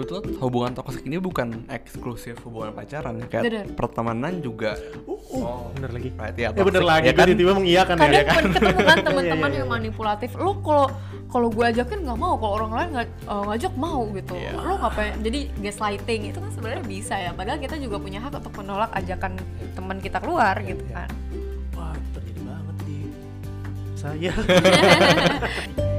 sebetulnya hubungan toksik ini bukan eksklusif hubungan pacaran ya kayak Bener. pertemanan juga Uh, uh, bener lagi. berarti ya, Ya bener toxic, lagi, ya kan? tiba-tiba mengiyakan ya, kadang ya kan. kan ketemu kan teman-teman Iya, yang iya. manipulatif lo kalau kalau gue ajakin nggak mau kalau orang lain nggak eh, ngajak mau gitu Iya. lo ngapain jadi gaslighting itu kan sebenarnya bisa ya padahal kita juga punya hak untuk menolak ajakan teman kita keluar gitu Iya. kan Wah, terjadi banget di saya.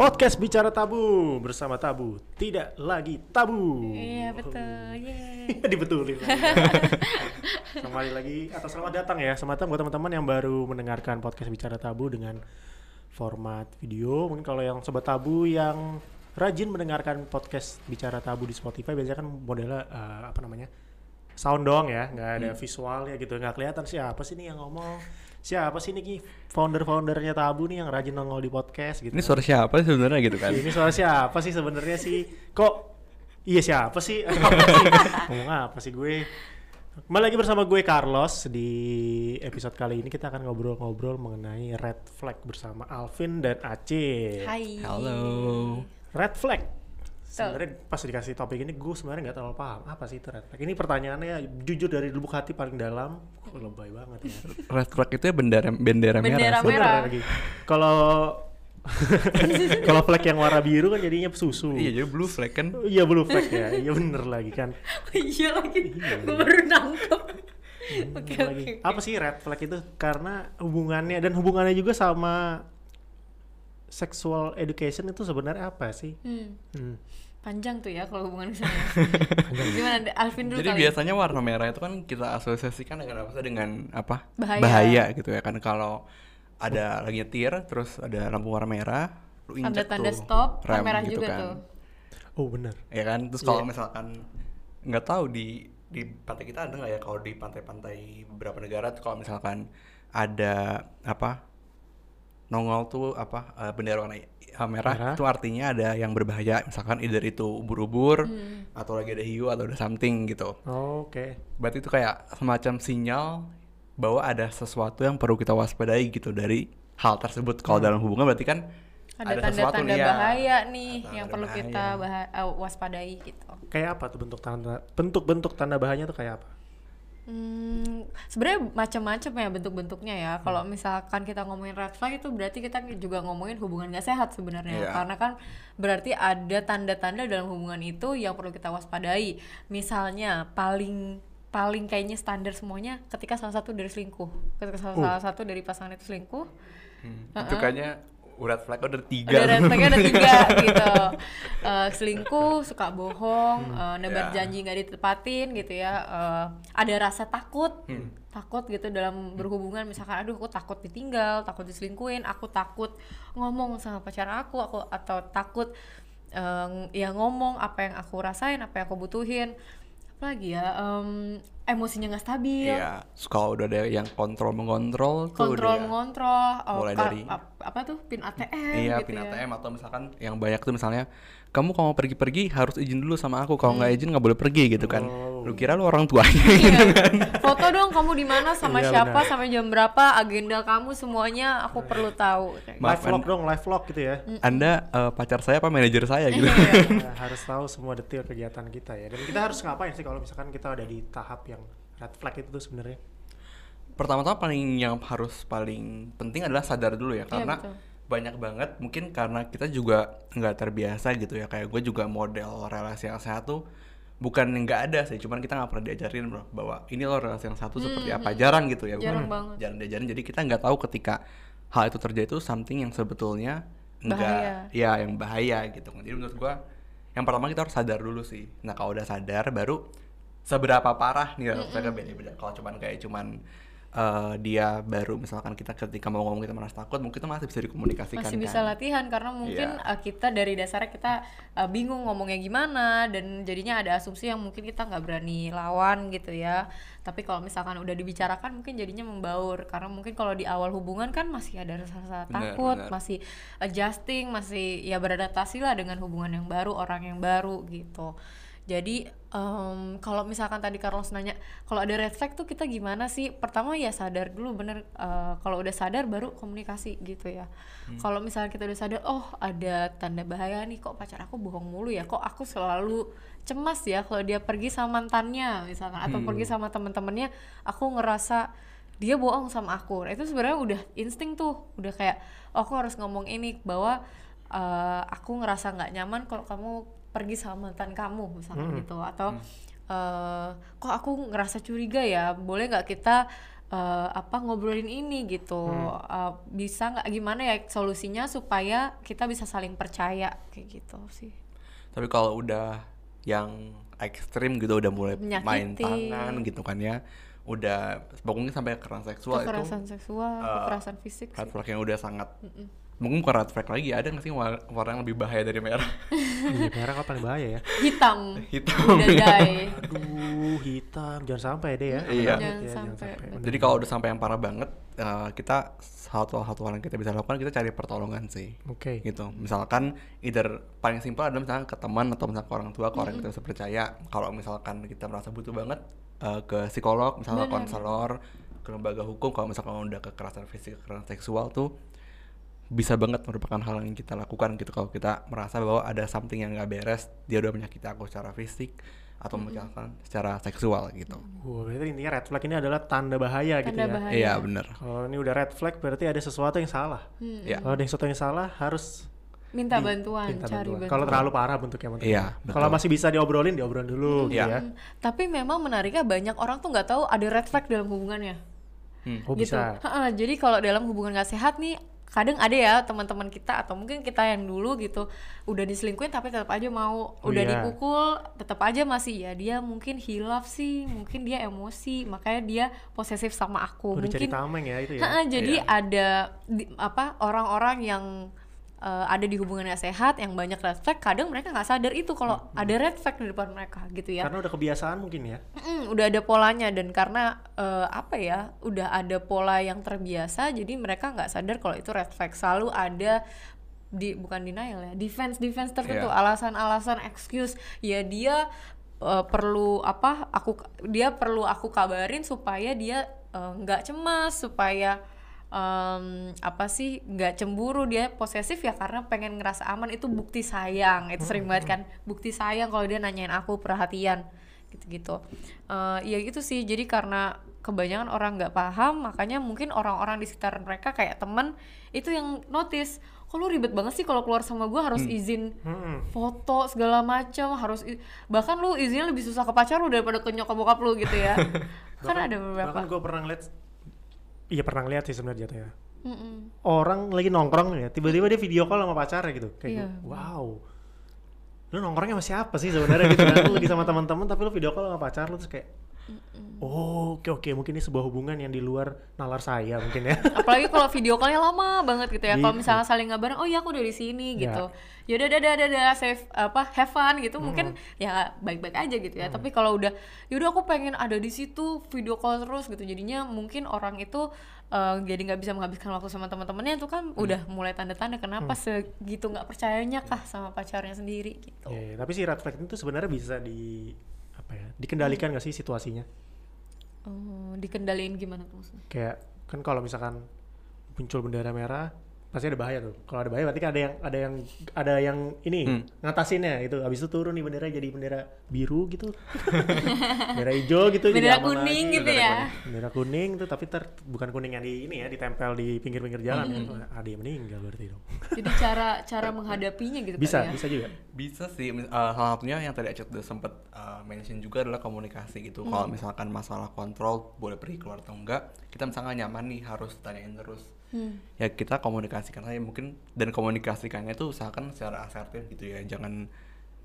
Podcast Bicara Tabu bersama Tabu tidak lagi tabu. iya betul yeay. Dibetulin. Kembali lagi atau selamat datang ya, selamat datang buat teman-teman yang baru mendengarkan podcast Bicara Tabu dengan format video. Mungkin kalau yang sobat Tabu yang rajin mendengarkan podcast Bicara Tabu di Spotify biasanya kan modelnya eh, apa namanya? sound doang ya, nggak ada visualnya gitu, nggak kelihatan siapa sih nih yang ngomong, siapa sih nih Ki, founder-foundernya Tabu nih yang rajin nongol di podcast gitu. ini suara siapa sih sebenarnya gitu kan Ini soal siapa sih sebenarnya sih? Kok iya siapa sih? Apa sih? Ngomong apa sih gue? Kembali lagi bersama gue Carlos di episode kali ini kita akan ngobrol-ngobrol mengenai red flag bersama Alvin dan Aceh. hai halo Red flag. Sebenarnya pas dikasih topik ini gue sebenarnya nggak terlalu paham apa sih itu red flag. Ini pertanyaannya jujur dari lubuk hati paling dalam. Lebay banget ya. red flag itu ya bendera bendera, Bendera merah sih. merah. Lagi. Kalau kalau flag yang warna biru kan jadinya susu. iya jadi blue flag kan Oh, Iya blue flag ya, iya bener lagi kan. iya lagi Iya, gue baru nangkep oke Bener oke. Apa sih red flag itu? Karena hubungannya dan hubungannya juga sama sexual education itu sebenarnya apa sih? Hmm, Hmm. Panjang tuh ya kalau hubungan misalnya. Gimana Alvin dulu jadi kali biasanya warna merah itu kan kita asosiasikan dengan apa sih? Dengan apa? Bahaya. gitu ya kan. Kalau ada lagi nyetir terus ada lampu warna merah lu injek tanda-tanda tuh stop rem merah gitu juga kan. tuh Oh bener. ya kan? Terus kalau Iya. misalkan nggak tahu di di pantai kita ada nggak ya? Kalau di pantai-pantai beberapa negara tuh kalau misalkan ada apa nongol tuh apa eh, bendera warna eh, merah, Merah. itu artinya ada yang berbahaya misalkan either itu ubur-ubur Hmm. atau lagi ada hiu atau ada something gitu Oh, Oke. berarti itu kayak semacam sinyal bahwa ada sesuatu yang perlu kita waspadai gitu dari hal tersebut kalau dalam hubungan berarti kan ada tanda-tanda ya. bahaya nih yang bahaya. perlu kita baha- eh, waspadai gitu. Kayak apa tuh bentuk tanda bentuk-bentuk tanda bahayanya tuh kayak apa? Hmm, sebenarnya macam-macam ya bentuk-bentuknya ya. Hmm. Kalau misalkan kita ngomongin red flag itu berarti kita juga ngomongin hubungan gak sehat sebenarnya. Iya. Karena kan berarti ada tanda-tanda dalam hubungan itu yang perlu kita waspadai. Misalnya paling paling kayaknya standar semuanya ketika salah satu dari selingkuh. Ketika salah, Uh. salah satu dari pasangan itu selingkuh, Hmm, itu kayaknya red flag udah tiga. Udah red flagnya ada tiga gitu. Eh, selingkuh suka bohong eh, nebar Ya. janji nggak ditepatin gitu ya. Eh, ada rasa takut. Hmm. takut gitu dalam berhubungan. Misalkan aduh aku takut ditinggal takut diselingkuhin aku takut ngomong sama pacar aku aku atau takut eh, ya ngomong apa yang aku rasain apa yang aku butuhin. Apalagi ya em, emosinya nggak stabil Iya, kalau udah ada yang kontrol mengontrol tuh kontrol mengontrol oh, mulai dari- ap- apa tuh pin ATM iya gitu pin ya. ATM atau misalkan yang banyak tuh misalnya kamu kalau mau pergi-pergi harus izin dulu sama aku kalau Hmm. nggak izin nggak boleh pergi gitu kan Oh. lu kira lu orang tuanya Iya. Foto dong kamu di mana sama Iya, siapa benar. sampai jam berapa agenda kamu semuanya aku perlu tahu. Kayak Maaf, live vlog dong, live vlog gitu ya. anda eh, pacar saya apa manajer saya gitu Ya, harus tahu semua detail kegiatan kita ya. Dan kita harus ngapain sih kalau misalkan kita udah di tahap yang red flag itu tuh sebenarnya? pertama-tama paling yang harus paling penting adalah sadar dulu ya karena betul. banyak banget mungkin karena kita juga nggak terbiasa gitu ya kayak gue juga model relasi yang sehat tuh bukan nggak ada sih cuman kita nggak pernah diajarin bro bahwa ini loh relasi yang satu seperti apa jarang gitu ya Hmm, Jarang bukan banget. jarang diajarin jadi kita nggak tahu ketika hal itu terjadi itu something yang sebetulnya enggak ya yang bahaya gitu jadi menurut gua yang pertama kita harus sadar dulu sih nah kalau udah sadar baru seberapa parah nih saya beda-beda kalau cuman kayak cuman eh, dia baru misalkan kita ketika mau ngomong kita merasa takut mungkin itu masih bisa dikomunikasikan masih kan. bisa latihan karena mungkin Iya. uh, kita dari dasarnya kita uh, bingung ngomongnya gimana dan jadinya ada asumsi yang mungkin kita nggak berani lawan gitu ya. Tapi kalau misalkan udah dibicarakan mungkin jadinya membaur karena mungkin kalau di awal hubungan kan masih ada rasa-rasa takut, benar. masih adjusting, masih ya beradaptasi lah dengan hubungan yang baru, orang yang baru gitu. Jadi um, kalau misalkan tadi Carlos nanya kalau ada red flag tuh kita gimana sih? Pertama ya sadar dulu bener uh, kalau udah sadar baru komunikasi gitu ya. Hmm. kalau misalnya kita udah sadar oh ada tanda bahaya nih kok pacar aku bohong mulu ya? Kok aku selalu cemas ya kalau dia pergi sama mantannya misalkan atau hmm. pergi sama temen-temennya aku ngerasa dia bohong sama aku. Nah, itu sebenarnya udah insting tuh. Udah kayak oh, aku harus ngomong ini bahwa uh, aku ngerasa nggak nyaman kalau kamu pergi sama mantan kamu misalnya hmm. gitu atau hmm. uh, kok aku ngerasa curiga ya boleh nggak kita uh, apa ngobrolin ini gitu hmm. uh, bisa nggak gimana ya solusinya supaya kita bisa saling percaya kayak gitu sih tapi kalau udah yang ekstrim gitu udah mulai Menyakiti. main tangan gitu kan ya udah pokoknya sampai kekerasan seksual kekerasan itu, seksual uh, kekerasan fisik red flag yang udah sangat mm -mm mungkin bukan red flag lagi ada nggak sih warna yang lebih bahaya dari merah? Iya merah kan paling bahaya ya? Hitam. Hitam. Aduh hitam. Jangan sampai deh ya. Iya. Jangan, ya, sampai. jangan sampai. jadi kalau udah sampai yang parah banget uh, kita satu satu hal yang kita bisa lakukan kita cari pertolongan sih. Oke. Okay. gitu. Misalkan either paling simpel adalah misalkan ke teman atau misalkan ke orang tua ke orang mm -hmm. kita bisa percaya kalau misalkan kita merasa butuh banget uh, ke psikolog misalnya konselor ke lembaga hukum kalau misalkan udah kekerasan fisik kekerasan seksual tuh bisa banget merupakan hal yang kita lakukan gitu kalau kita merasa bahwa ada something yang nggak beres dia udah menyakiti aku secara fisik atau mm -hmm. secara seksual gitu. Wah, berarti intinya red flag ini adalah tanda bahaya gitu tanda gitu bahaya. ya. Iya, benar. Kalau ini udah red flag berarti ada sesuatu yang salah. Hmm. Ya. Kalau ada sesuatu yang salah harus minta di, bantuan, minta cari bantuan. Kalau terlalu parah bentuknya bentuknya. Iya, Kalau masih bisa diobrolin, diobrolin dulu hmm. gitu ya. Tapi memang menariknya banyak orang tuh nggak tahu ada red flag dalam hubungannya. Hmm. Oh gitu. bisa. Ha -ha, jadi kalau dalam hubungan gak sehat nih kadang ada ya teman-teman kita atau mungkin kita yang dulu gitu udah diselingkuhin tapi tetap aja mau oh, udah yeah. dipukul tetap aja masih ya dia mungkin hilaf sih mungkin dia emosi makanya dia posesif sama aku udah mungkin tameng ya itu ya jadi yeah. ada di, apa orang-orang yang uh, ada di hubungan yang sehat yang banyak red flag kadang mereka nggak sadar itu kalau hmm. ada red flag di depan mereka gitu ya karena udah kebiasaan mungkin ya mm, udah ada polanya dan karena uh, apa ya udah ada pola yang terbiasa jadi mereka nggak sadar kalau itu red flag selalu ada di bukan denial ya defense defense tertentu yeah. alasan-alasan excuse ya dia uh, perlu apa aku dia perlu aku kabarin supaya dia nggak uh, cemas supaya um, apa sih nggak cemburu dia posesif ya karena pengen ngerasa aman. Itu bukti sayang. Itu sering banget kan. Bukti sayang kalau dia nanyain aku perhatian. Gitu-gitu. Uh, ya gitu sih. Jadi karena kebanyakan orang nggak paham makanya mungkin orang-orang di sekitar mereka kayak temen itu yang notice kok lu ribet banget sih kalau keluar sama gue harus hmm. izin hmm. foto segala macam harus bahkan lu izinnya lebih susah ke pacar lu daripada ke nyokap bokap lu gitu ya. Kan ada beberapa. bahkan gue pernah ngeliat iya pernah lihat sih sebenarnya jatuhnya mm -mm. orang lagi nongkrong ya tiba-tiba dia video call sama pacarnya gitu kayak yeah. gitu. wow lu nongkrongnya sama siapa sih sebenarnya gitu kan lu lagi sama teman-teman tapi lu video call sama pacar lu terus kayak Oh, oke oke mungkin ini sebuah hubungan yang di luar nalar saya mungkin ya. Apalagi kalau video callnya lama banget gitu ya. Kalau gitu. misalnya saling ngabarin, oh iya aku udah di sini ya. gitu. Ya udah udah udah udah save apa have fun gitu. Hmm. Mungkin ya baik-baik aja gitu ya. Hmm. Tapi kalau udah yaudah aku pengen ada di situ video call terus gitu. Jadinya mungkin orang itu uh, jadi nggak bisa menghabiskan waktu sama teman-temannya itu kan hmm. udah mulai tanda-tanda kenapa hmm. segitu nggak percayanya kah sama pacarnya sendiri gitu. Yeah, tapi si red flag itu sebenarnya bisa di apa ya dikendalikan nggak hmm. sih situasinya? Oh, dikendaliin gimana tuh maksudnya? Kayak kan kalau misalkan muncul bendera merah, pasti ada bahaya tuh. Kalau ada bahaya berarti kan ada yang ada yang ada yang ini hmm. ngatasinnya itu. Habis itu turun nih bendera jadi bendera biru gitu. bendera hijau gitu bendera kuning lagi. gitu ya. Bendera kuning tuh tapi ter bukan kuning yang di ini ya ditempel di pinggir-pinggir jalan hmm. ya. Ada yang meninggal berarti dong. jadi cara cara menghadapinya gitu Bisa, ya? bisa juga. Bisa sih uh, salah satunya yang tadi Acet udah sempet uh, mention juga adalah komunikasi gitu. Hmm. Kalau misalkan masalah kontrol boleh pergi keluar atau enggak, kita misalnya nyaman nih harus tanyain terus hmm. ya kita komunikasikan saja mungkin dan komunikasikannya itu usahakan secara asertif gitu ya. Jangan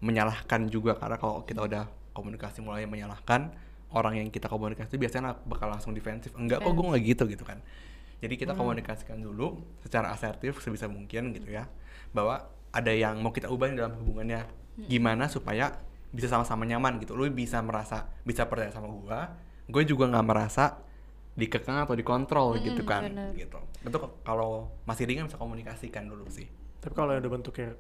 menyalahkan juga karena kalau kita udah komunikasi mulai menyalahkan orang yang kita komunikasi biasanya bakal langsung defensif. Enggak kok gue nggak gitu gitu kan. Jadi kita hmm. komunikasikan dulu secara asertif sebisa mungkin gitu ya bahwa ada yang mau kita ubah dalam hubungannya. Hmm. gimana supaya bisa sama-sama nyaman gitu. Lu bisa merasa bisa percaya sama gue gue juga nggak merasa dikekang atau dikontrol hmm, gitu kan bener. gitu itu kalau masih ringan bisa komunikasikan dulu sih tapi kalau yang udah bentuknya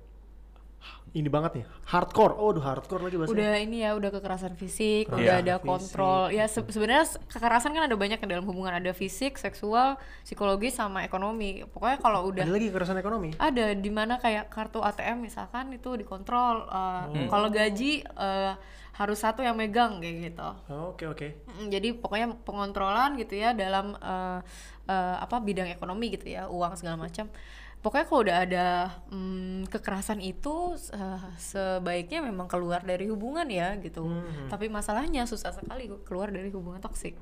ini banget nih hardcore. Oh udah hardcore lagi bahasanya. Udah ini ya udah kekerasan fisik Kekerasan udah ada fisik. kontrol. Ya se- sebenarnya kekerasan kan ada banyak ya dalam hubungan. Ada fisik seksual psikologis sama ekonomi. Pokoknya kalau udah ada lagi kekerasan ekonomi? Ada di mana kayak kartu ATM misalkan itu dikontrol uh, Oh. kalau gaji uh, harus satu yang megang kayak gitu. Oh, oke oke. Mm, jadi pokoknya pengontrolan gitu ya dalam uh, uh, apa bidang ekonomi gitu ya uang segala macam pokoknya kalau udah ada mm, kekerasan itu uh, sebaiknya memang keluar dari hubungan ya gitu Hmm. tapi masalahnya susah sekali keluar dari hubungan toksik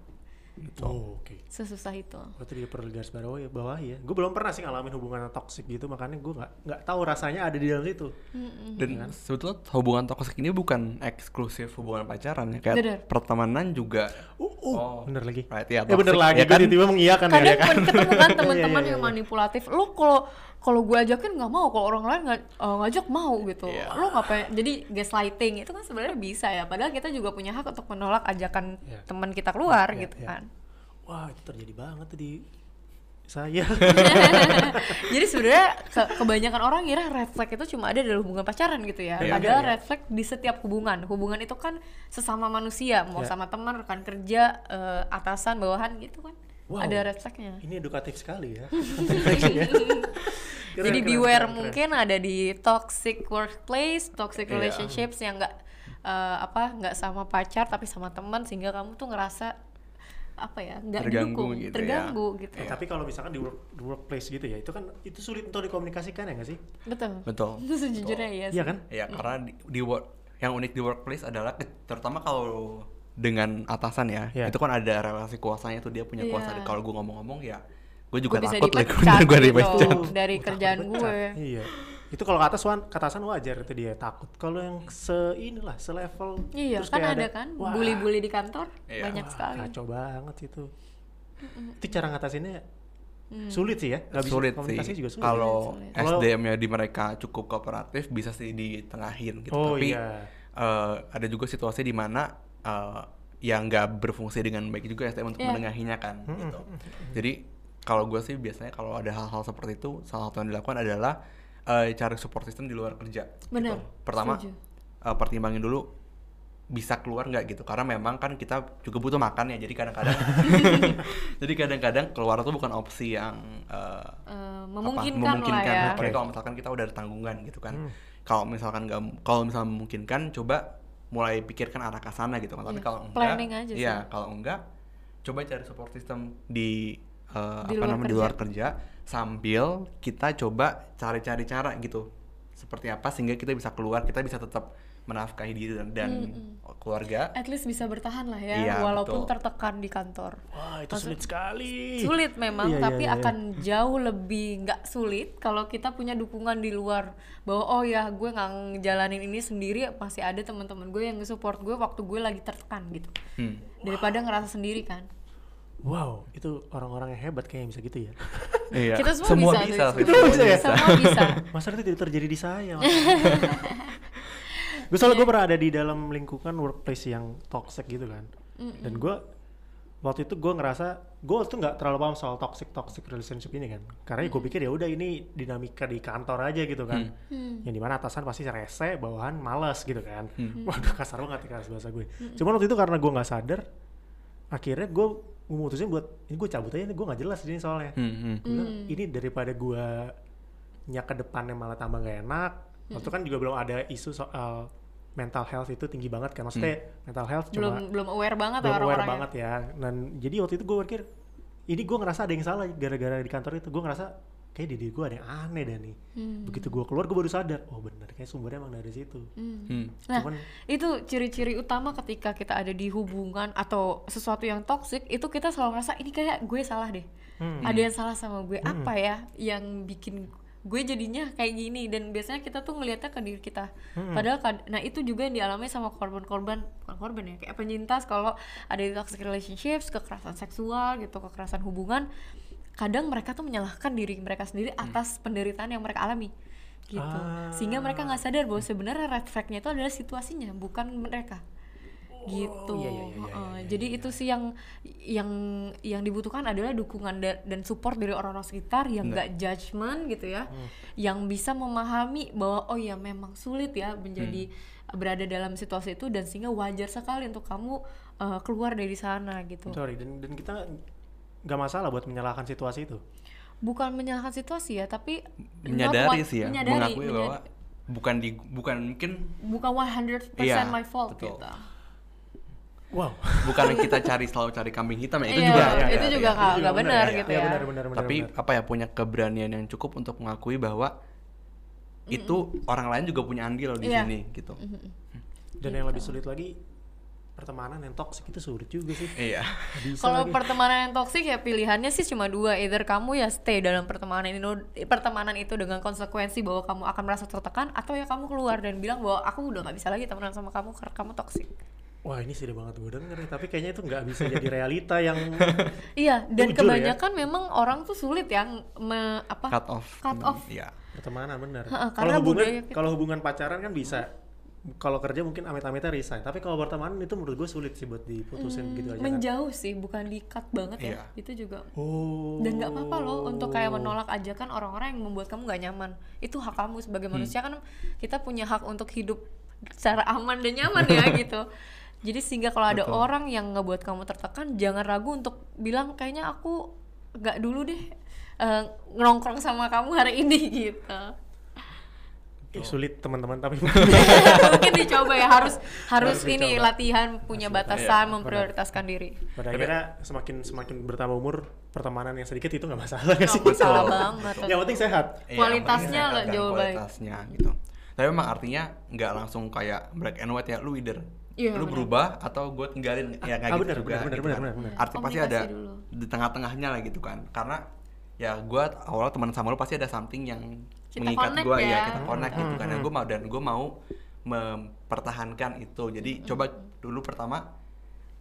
gitu. oh, oke sesusah itu Berarti dia perlu garis bawah ya, bawah ya. Gue belum pernah sih ngalamin hubungan toksik gitu, makanya gue nggak nggak tahu rasanya ada di dalam situ. Dan sebetulnya hubungan toksik ini bukan eksklusif hubungan pacaran ya, kayak Bener. pertemanan juga. Uh, uh, bener lagi. Right, ya, Ya bener toxic, lagi, ya kan? tiba-tiba mengiyakan ya. kadang kan ketemu kan Iya, teman-teman iya, yang iya. manipulatif lu kalau kalau gue ajakin nggak mau kalau orang lain nggak eh, ngajak mau gitu Iya. lu ngapain jadi gaslighting itu kan sebenarnya bisa ya padahal kita juga punya hak untuk menolak ajakan Iya. teman kita keluar Iya, gitu iya. kan Wah itu terjadi banget tuh di saya. jadi sebenarnya ke- kebanyakan orang ngira red flag itu cuma ada dalam hubungan pacaran gitu ya Iya. padahal Iya. red flag di setiap hubungan hubungan itu kan sesama manusia mau Iya. sama teman rekan kerja eh, atasan bawahan gitu kan Wow. ada red flagnya Ini edukatif sekali ya. Keren, Jadi keren, beware keren, keren. mungkin ada di toxic workplace, toxic Iya. relationships yang nggak eh, apa nggak sama pacar tapi sama teman sehingga kamu tuh ngerasa apa ya nggak Terganggu didukung, gitu ya. terganggu gitu. Eh, tapi kalau misalkan di, work, di workplace gitu ya, itu kan itu sulit untuk dikomunikasikan ya nggak sih? Betul. Betul. Itu sejujurnya iya sih. Iya kan? Ya karena di, di work yang unik di workplace adalah ke- terutama kalau dengan atasan ya, Iya. itu kan ada relasi kuasanya tuh dia punya kuasa. Iya. Kalau gue ngomong-ngomong ya, gue juga bisa takut lah gue gitu dipecat. dari Takut kerjaan gue. Iya. Itu kalau ke atas wan, ke atasan wajar itu dia takut. Kalau yang se inilah, selevel Iya terus kan kayak ada kan bully-bully di kantor Iya. banyak wah, sekali. Kacau banget itu. Itu cara ngatasinnya Hmm. sulit sih ya. Nggak bisa- sulit komunikasi sih. juga sulit. Kalau SDM-nya di mereka cukup kooperatif bisa sih ditengahin gitu. Oh Tapi iya. eh, ada juga situasi di mana eh, yang nggak berfungsi dengan baik juga SDM untuk Iya. menengahinya kan. Gitu. Jadi kalau gue sih biasanya kalau ada hal-hal seperti itu, salah satu yang dilakukan adalah eh, cari support system di luar kerja. Benar, Gitu. Pertama setuju. eh, pertimbangin dulu bisa keluar nggak gitu karena memang kan kita juga butuh makan ya jadi kadang-kadang jadi kadang-kadang keluar tuh bukan opsi yang eh, Eh, apa, memungkinkan, lah ya. apalagi Oke. kalau misalkan kita udah ada tanggungan gitu kan Hmm. kalau misalkan nggak kalau misalnya memungkinkan coba mulai pikirkan arah ke sana gitu kan tapi Iya, kalau enggak planning aja iya sih. kalau enggak coba cari support system di eh, Di apa luar namanya di luar kerja sambil kita coba cari-cari cara gitu seperti apa sehingga kita bisa keluar kita bisa tetap menafkahi diri dan, dan keluarga At least bisa bertahan lah ya Iya, walaupun betul. tertekan di kantor. Wah, itu Maksud- sulit sekali. sulit memang Iya, iya, tapi iya, iya. akan jauh lebih nggak sulit kalau kita punya dukungan di luar bahwa oh ya gue nggak ngejalanin ini sendiri masih ada teman-teman gue yang nge-support gue waktu gue lagi tertekan gitu Hmm. daripada ngerasa sendiri kan Wow, itu orang-orang yang hebat kayaknya bisa gitu ya. Iya. kita semua, bisa, bisa, semua bisa ya? semua bisa Masa itu tidak terjadi di saya? gue soalnya gue pernah ada di dalam lingkungan workplace yang toxic gitu kan. Dan gue waktu itu gue ngerasa gue tuh nggak terlalu paham soal toxic toxic relationship ini kan. Karena gue pikir ya udah ini dinamika di kantor aja gitu kan. Yang di mana atasan pasti rese, bawahan males gitu kan. Waduh kasar banget ya kasar bahasa gue. Cuman waktu itu karena gue nggak sadar, akhirnya gue memutusin buat ini gue cabut aja nih gue nggak jelas ini soalnya. Hmm, hmm. Gua bilang, ini daripada gua nyak ke depannya malah tambah gak enak. Waktu kan juga belum ada isu soal mental health itu tinggi banget kan maksudnya mental health belum cuma belum aware banget belum aware orang-orang banget ya. Dan jadi waktu itu gue pikir ini gue ngerasa ada yang salah gara-gara di kantor itu. Gue ngerasa kayak di diri gue ada yang aneh dah nih begitu gue keluar gue baru sadar oh bener kayak sumbernya emang dari situ Hmm. Nah, Cuman- itu ciri-ciri utama ketika kita ada di hubungan atau sesuatu yang toksik itu kita selalu ngerasa ini kayak gue salah deh. Hmm. Ada yang salah sama gue. Apa ya yang bikin gue jadinya kayak gini dan biasanya kita tuh ngelihatnya ke diri kita. Hmm. Padahal nah itu juga yang dialami sama korban-korban bukan korban ya kayak penyintas kalau ada di toxic relationships, kekerasan seksual gitu, kekerasan hubungan kadang mereka tuh menyalahkan diri mereka sendiri atas penderitaan yang mereka alami gitu Ah. sehingga mereka nggak sadar bahwa sebenarnya red flag-nya itu adalah situasinya bukan mereka gitu. iya, iya, iya, Jadi itu sih yang yang yang dibutuhkan adalah dukungan da- dan support dari orang-orang sekitar yang nggak judgement gitu ya, Hmm. yang bisa memahami bahwa oh ya memang sulit ya menjadi Hmm. berada dalam situasi itu dan sehingga wajar sekali untuk kamu uh, keluar dari sana gitu. Sorry, dan, dan kita nggak masalah buat menyalahkan situasi itu. Bukan menyalahkan situasi ya, tapi menyadari what- sih ya menyadari, mengakui menyad- bahwa bukan di bukan mungkin bukan 100% Iya, my fault betul. gitu. Wow. bukan kita cari selalu cari kambing hitam ya itu Iya, juga itu ada, juga ya. nggak Itu juga nggak benar benar ya. gitu Iya, ya. benar, benar, benar, tapi benar. apa ya punya keberanian yang cukup untuk mengakui bahwa itu orang lain juga punya andil di Iya. sini gitu Dan yang lebih sulit lagi pertemanan yang toksik itu sulit juga sih. iya Kalau pertemanan yang toksik ya pilihannya sih cuma dua, either kamu ya stay dalam pertemanan ini pertemanan itu dengan konsekuensi bahwa kamu akan merasa tertekan atau ya kamu keluar dan bilang bahwa aku udah nggak bisa lagi temenan sama kamu karena kamu toksik. Wah ini sedih banget gue denger nih, tapi kayaknya itu nggak bisa jadi realita yang Iya, dan Jujur ya. kebanyakan memang orang tuh sulit ya me, apa cut off Cut off. iya pertemanan bener. Ha-ha, Kalau karena hubungan kalau hubungan pacaran kan bisa. Kalau kerja mungkin amit-amitnya resign, tapi kalau pertemanan itu menurut gue sulit sih buat diputusin gitu aja kan. menjauh sih, bukan di cut banget ya. Iya. Itu juga Oh. dan nggak apa-apa loh untuk kayak menolak ajakan orang-orang yang membuat kamu nggak nyaman itu hak kamu sebagai manusia kan kita punya hak untuk hidup secara aman dan nyaman ya gitu jadi sehingga kalau ada Betul. orang yang ngebuat kamu tertekan jangan ragu untuk bilang kayaknya aku nggak dulu deh eh, nongkrong sama kamu hari ini gitu Ih, sulit teman-teman tapi mungkin dicoba ya harus harus Harus ini dicoba. latihan punya Harus batasan dicoba. memprioritaskan diri pada akhirnya semakin semakin bertambah umur pertemanan yang sedikit itu nggak masalah nggak sih? Nggak masalah banget yang penting sehat. Iya, Kualitasnya lah jauh baik. kualitasnya gitu tapi memang artinya nggak langsung kayak black and white ya lu either Iya, lu benar. berubah atau gue tinggalin ya nggak Ah, gitu benar, juga benar, gitu benar, kan. benar, benar. arti pasti ada dulu. di tengah-tengahnya lah gitu kan karena ya gue awal teman sama lu pasti ada something yang Kita mengikat gue ya. ya. kita connect gitu Hmm, kan hmm, gue mau dan gue mau mempertahankan itu. Jadi coba dulu pertama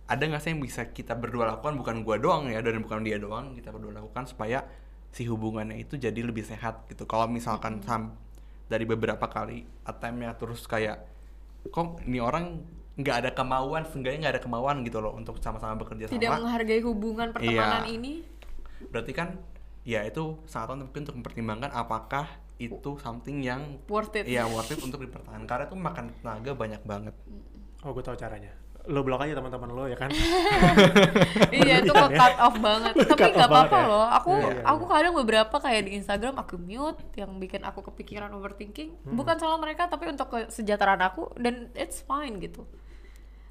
ada nggak sih yang bisa kita berdua lakukan? Bukan gue doang ya dan bukan dia doang kita berdua lakukan supaya si hubungannya itu jadi lebih sehat gitu. Kalau misalkan sam dari beberapa kali attempt-nya terus kayak kok ini orang nggak ada kemauan seenggaknya nggak ada kemauan gitu loh untuk sama-sama bekerja tidak sama. menghargai hubungan pertemanan Iya. ini? Berarti kan ya itu sangat mungkin untuk mempertimbangkan apakah itu something yang worth it ya worth it untuk dipertahankan karena itu makan tenaga banyak banget Oh gue tahu caranya. Lo blok aja teman-teman lo ya kan. iya itu kok Berlebihan ya. cut off banget tapi nggak apa-apa ya. loh aku Iya, iya, aku kadang beberapa kayak di Instagram aku mute yang bikin aku kepikiran overthinking Hmm. bukan salah mereka tapi untuk kesejahteraan aku dan it's fine gitu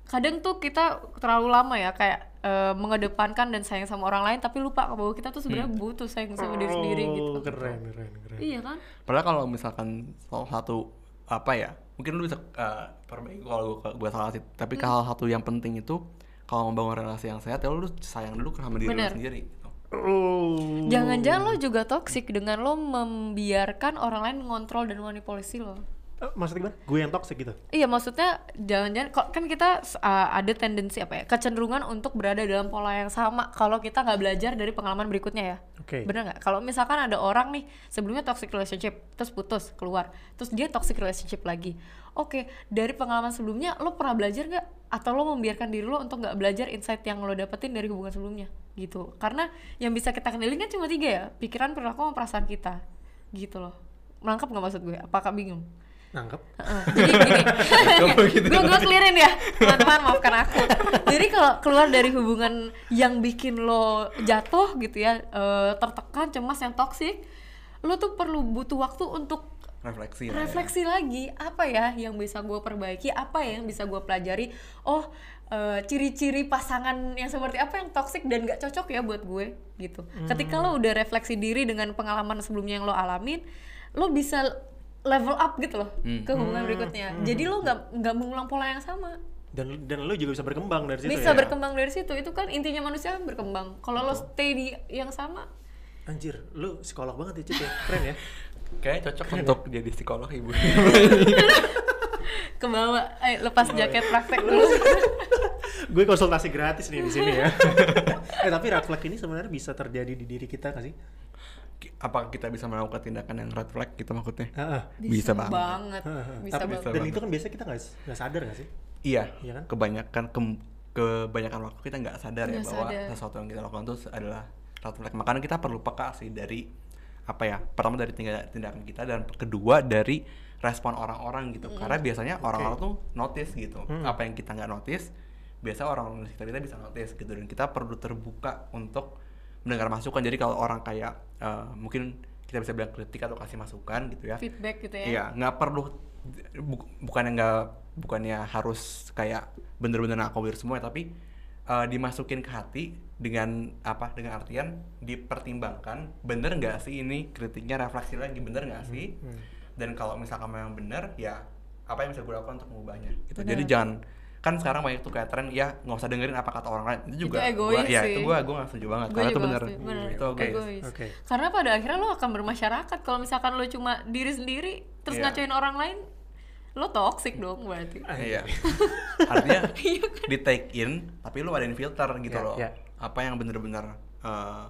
kadang tuh kita terlalu lama ya kayak eh, mengedepankan dan sayang sama orang lain tapi lupa bahwa kita tuh sebenarnya butuh sayang sama diri sendiri gitu Oh, keren, keren, keren. iya kan padahal kalau misalkan salah satu apa ya mungkin lu bisa uh, perbaiki kalau gua, gua salah sih tapi Hmm. kalau satu yang penting itu kalau membangun relasi yang sehat ya lu sayang dulu sama diri lu Bener. sendiri gitu. Oh. jangan-jangan lo juga toxic dengan lo membiarkan orang lain mengontrol dan manipulasi lo Eh, maksudnya gimana? Gue yang toxic gitu. Iya maksudnya jangan-jangan kok kan kita uh, ada tendensi apa ya kecenderungan untuk berada dalam pola yang sama kalau kita nggak belajar dari pengalaman berikutnya ya. Oke. Bener nggak? Kalau misalkan ada orang nih sebelumnya toxic relationship terus putus keluar terus dia toxic relationship lagi. Oke dari pengalaman sebelumnya lo pernah belajar nggak? Atau lo membiarkan diri lo untuk nggak belajar insight yang lo dapetin dari hubungan sebelumnya gitu? Karena yang bisa kita kendalikan cuma tiga ya pikiran perilaku sama perasaan kita gitu loh. Menangkap nggak maksud gue? Apakah bingung? Nangkep. Heeh, jadi gini. Gue gue clearin ya. Teman-teman maafkan aku. Jadi kalau keluar dari hubungan yang bikin lo jatuh gitu ya eh, tertekan cemas yang toksik lo tuh perlu butuh waktu untuk refleksi ya. refleksi lagi. Apa ya yang bisa gue perbaiki? Apa ya yang bisa gue pelajari? Oh eh, ciri-ciri pasangan yang seperti apa yang toksik dan gak cocok ya buat gue gitu. Ketika lo udah refleksi diri dengan pengalaman sebelumnya yang lo alamin lo bisa level up gitu loh Hmm. ke hubungan berikutnya jadi lo nggak nggak mengulang pola yang sama Dan dan lo juga bisa berkembang dari situ bisa ya. berkembang dari situ itu kan intinya manusia berkembang kalau lo stay di yang sama Anjir, lo psikolog banget ya Cit ya. Keren ya. kayaknya cocok untuk jadi psikolog ibu ke bawah ayo lepas jaket praktek dulu gue konsultasi gratis nih di sini ya. eh tapi red flag ini sebenarnya bisa terjadi di diri kita gak sih? Apakah kita bisa melakukan tindakan yang red flag gitu maksudnya? Uh, uh. Bisa, banget. banget. bisa Tapi, banget. dan banget. itu kan biasa kita nggak sadar nggak sih? Iya, Iya kan? kebanyakan ke, kebanyakan waktu kita nggak sadar ya Nggak bahwa sadar. sesuatu yang kita lakukan itu adalah red flag. Makanya kita perlu peka sih dari apa ya? Pertama dari tindakan, kita dan kedua dari respon orang-orang gitu. Karena biasanya orang-orang tuh notice gitu. Hmm. Apa yang kita nggak notice, biasa orang-orang di sekitar kita bisa notice gitu dan kita perlu terbuka untuk mendengar masukan. Jadi kalau orang kayak eh, mungkin kita bisa bilang kritik atau kasih masukan gitu ya. feedback gitu ya. Iya, nggak perlu bu, bukannya nggak bukannya harus kayak bener-bener nakowir semua ya, tapi eh, dimasukin ke hati dengan apa? Dengan artian dipertimbangkan bener nggak sih ini kritiknya refleksi lagi bener nggak sih? Hmm. Dan kalau misalkan memang bener ya apa yang bisa gue lakukan untuk mengubahnya? Gitu. Bener. Jadi jangan kan sekarang banyak tuh kayak tren ya nggak usah dengerin apa kata orang lain itu juga Itu gua, egois ya sih. itu gue gue nggak setuju banget Gue karena itu bener bener. itu egois. Egois. Oke. Karena pada akhirnya lo akan bermasyarakat kalau misalkan lo cuma diri sendiri terus Iya. ngacuin orang lain, lo toxic dong berarti. Iya. Artinya Iya kan? di take in, tapi lu adain filter gitu Iya, loh. iya. Apa yang bener-bener eh,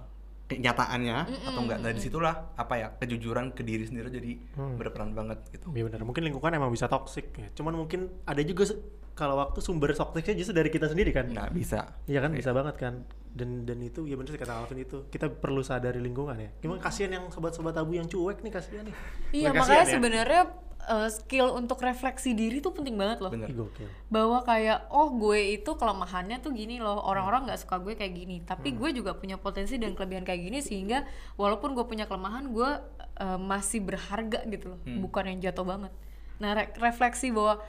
kenyataannya atau enggak. Nah di situlah apa ya kejujuran ke diri sendiri jadi Hmm. berperan banget gitu. Iya benar. Mungkin lingkungan emang bisa toxic ya. Cuman mungkin ada juga kalau waktu sumber toksiknya justru dari kita sendiri kan. Nggak bisa. Iya kan bisa banget kan. Dan dan itu ya benar sih kata Alvin itu. Kita perlu sadari lingkungan ya. Gimana kasihan yang sobat-sobat tabu yang cuek nih kasihan nih. Iya makanya ya. sebenarnya uh, skill untuk refleksi diri tuh penting banget loh. Bener. Bahwa kayak oh gue itu kelemahannya tuh gini loh orang-orang nggak suka gue kayak gini tapi gue juga punya potensi dan kelebihan kayak gini sehingga walaupun gue punya kelemahan gue uh, masih berharga gitu loh bukan yang jatuh banget nah re- refleksi bahwa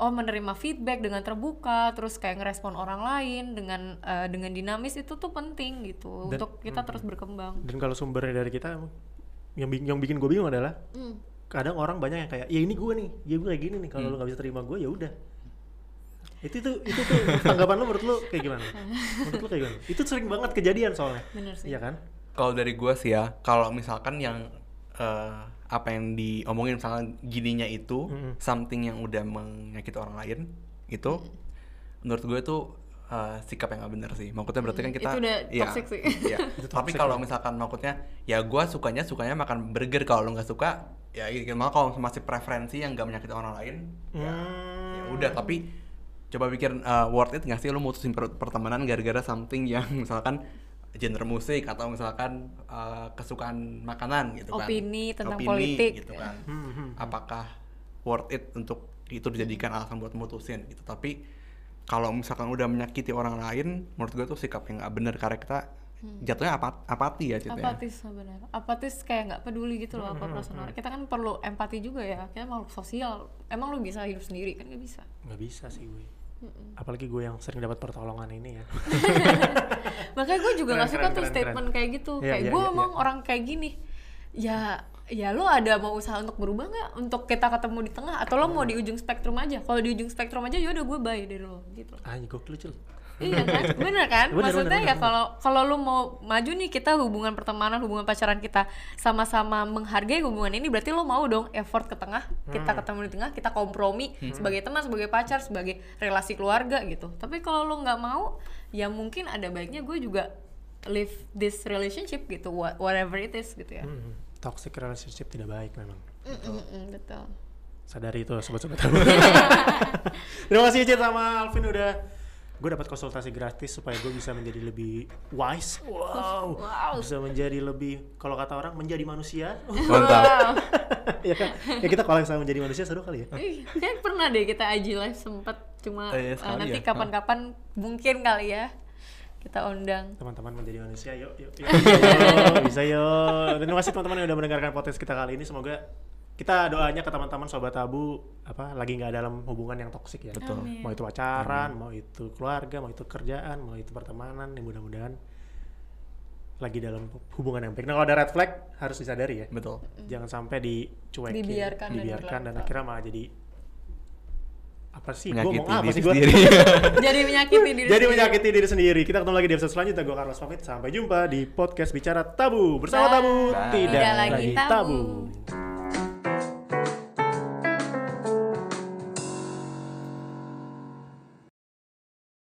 oh menerima feedback dengan terbuka terus kayak ngerespon orang lain dengan uh, dengan dinamis itu tuh penting gitu Dan- untuk kita terus berkembang. Dan kalau sumbernya dari kita yang yang bikin gue bingung adalah Hmm. kadang orang banyak yang kayak ya ini gue nih ya gue kayak gini nih kalau lu nggak bisa terima gue ya udah. Itu tuh itu tuh tanggapan lu menurut lu kayak gimana? Menurut lu kayak gimana? Itu sering banget kejadian soalnya. Bener sih. Iya kan? Kalau dari gua sih ya, kalau misalkan yang eh, apa yang diomongin misalkan gininya itu Mm-mm. something yang udah menyakiti orang lain itu menurut gue tuh eh, sikap yang gak bener sih. Maksudnya berarti kan Mm, kita itu udah ya, toxic sih. iya. Itu Tapi kalau ya. misalkan maksudnya ya gua sukanya sukanya makan burger kalau lu nggak suka ya gitu. Malah kalau masih preferensi yang gak menyakiti orang lain ya, Hmm. ya udah tapi coba pikir eh, worth it nggak sih lu mutusin per- pertemanan gara-gara something yang misalkan genre musik atau misalkan eh, kesukaan makanan gitu kan. Opini tentang Opini politik. gitu kan. Hmm, hmm, hmm. apakah worth it untuk itu dijadikan alasan buat mutusin gitu. Tapi kalau misalkan udah menyakiti orang lain menurut gue tuh sikap yang nggak bener. Karena kita jatuhnya apa apati ya jatuhnya apatis sebenarnya. Apatis kayak nggak peduli gitu loh apa perasaan orang. Kita kan perlu empati juga ya. Kita makhluk sosial. Emang lu bisa hidup sendiri? Kan nggak bisa. Nggak bisa sih gue apalagi gue yang sering dapat pertolongan ini ya. Makanya gue juga nggak Keren, suka keren, tuh keren, statement kayak gitu. Iya, kayak iya, gue iya, emang iya. orang kayak gini. Ya ya lo ada mau usaha untuk berubah nggak? Untuk kita ketemu di tengah? Atau lo mau di ujung spektrum aja? Kalau di ujung spektrum aja ya udah gue bye dari lo gitu. Ah gokil cil iya kan? Bener kan? Bener, maksudnya bener, ya bener, kalau kalau lu mau maju nih kita hubungan pertemanan hubungan pacaran kita sama-sama menghargai hubungan ini berarti lo mau dong effort ke tengah kita ketemu di tengah kita kompromi sebagai teman sebagai pacar sebagai relasi keluarga gitu. Tapi kalau lo nggak mau ya mungkin ada baiknya gue juga live this relationship gitu wha- whatever it is gitu ya. Hmm, toxic relationship tidak baik memang. Mm, mm, mm, betul. Sadari itu sobat-sobat. Terima kasih Cid sama Alvin udah gue dapat konsultasi gratis supaya gue bisa menjadi lebih wise. Wow, Wow. bisa menjadi lebih kalau kata orang menjadi manusia. Mantap. Wow. ya kan? Ya kita kalau sama menjadi manusia seru kali ya? Kayak pernah deh kita IG live sempet cuma Eh, uh, nanti ya? kapan-kapan mungkin kali ya kita undang. Teman-teman menjadi manusia yuk yuk, yuk, yuk bisa yuk. Dan terima kasih teman-teman yang udah mendengarkan podcast kita kali ini. Semoga kita doanya ke teman-teman sobat tabu apa lagi nggak dalam hubungan yang toksik ya. Betul. Amin. mau itu pacaran mau itu keluarga mau itu kerjaan mau itu pertemanan ya mudah-mudahan lagi dalam hubungan yang baik. Nah kalau ada red flag harus disadari ya. Betul. Jangan sampai dicuekin Dibiarkan dan dibiarkan dan, berlarut. akhirnya malah jadi apa sih? Gue ngomong apa sih gue jadi menyakiti diri jadi menyakiti diri sendiri. Kita ketemu lagi di episode selanjutnya. Gue Carlos pamit. Sampai jumpa di podcast bicara tabu. Bersama Bye. tabu. Bye. tidak, Tidak lagi lagi tabu. tabu.